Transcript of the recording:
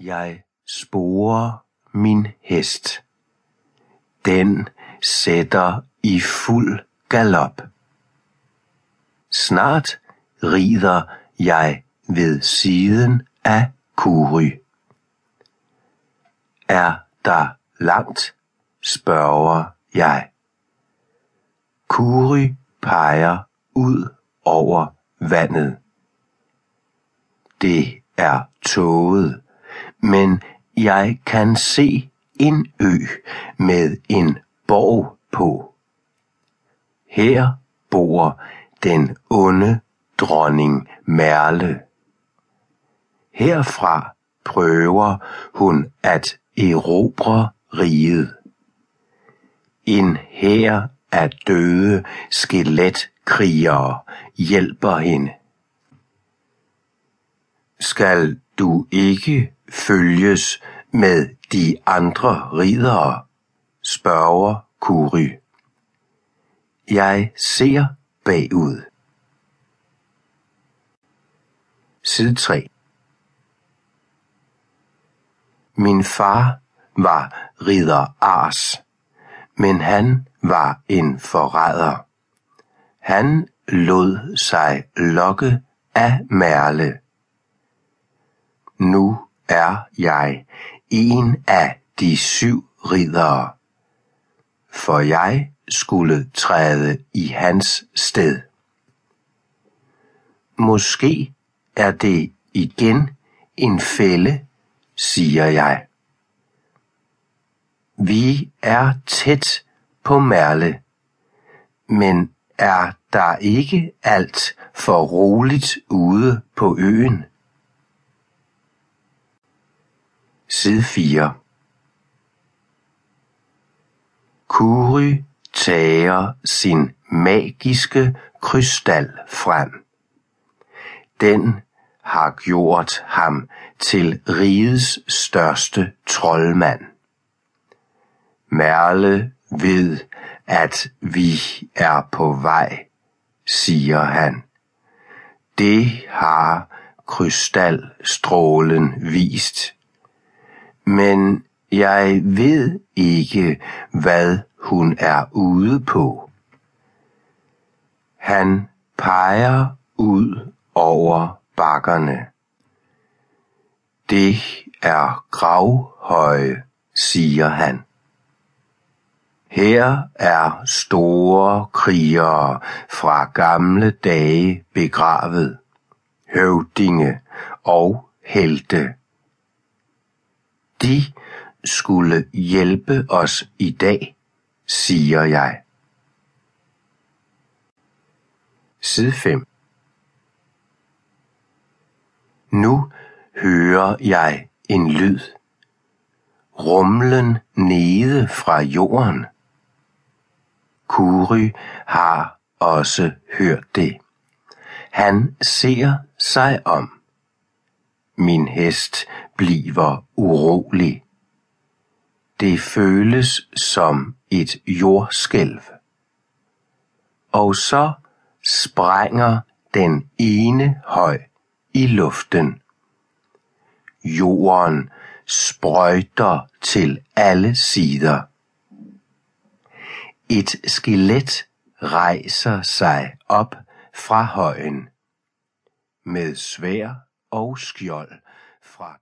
Jeg sporer min hest. Den sætter i fuld galop. Snart rider jeg ved siden af Kuri. Er der langt, spørger jeg. Kuri peger ud over vandet. Det er tåget, men jeg kan se en ø med en borg på. Her bor den onde dronning Merle. Herfra prøver hun at erobre riget. En hær af døde skeletkrigere hjælper hende. Skal du ikke følges med de andre ridere? spørger Kuri. Jeg ser bagud. Side 3 Min far var ridder Ars, men han var en forræder. Han lod sig lokke af Merle. Nu er jeg en af de syv ridere, for jeg skulle træde i hans sted. Måske er det igen en fælde, siger jeg. Vi er tæt på Merle, men er der ikke alt for roligt ude på øen? Side 4 Kuri tager sin magiske krystal frem. Den har gjort ham til rigets største troldmand. Merle ved, at vi er på vej, siger han. Det har krystalstrålen vist. Men jeg ved ikke, hvad hun er ude på. Han peger ud over bakkerne. Det er gravhøje, siger han. Her er store krigere fra gamle dage begravet, høvdinge og helte. De skulle hjælpe os i dag, siger jeg. Side 5 Nu hører jeg en lyd. Rumlen nede fra jorden. Kuri har også hørt det. Han ser sig om. Min hest bliver urolig. Det føles som et jordskælv. Og så sprænger den ene høj i luften. Jorden sprøjter til alle sider. Et skelet rejser sig op fra højen med svær og skjold fra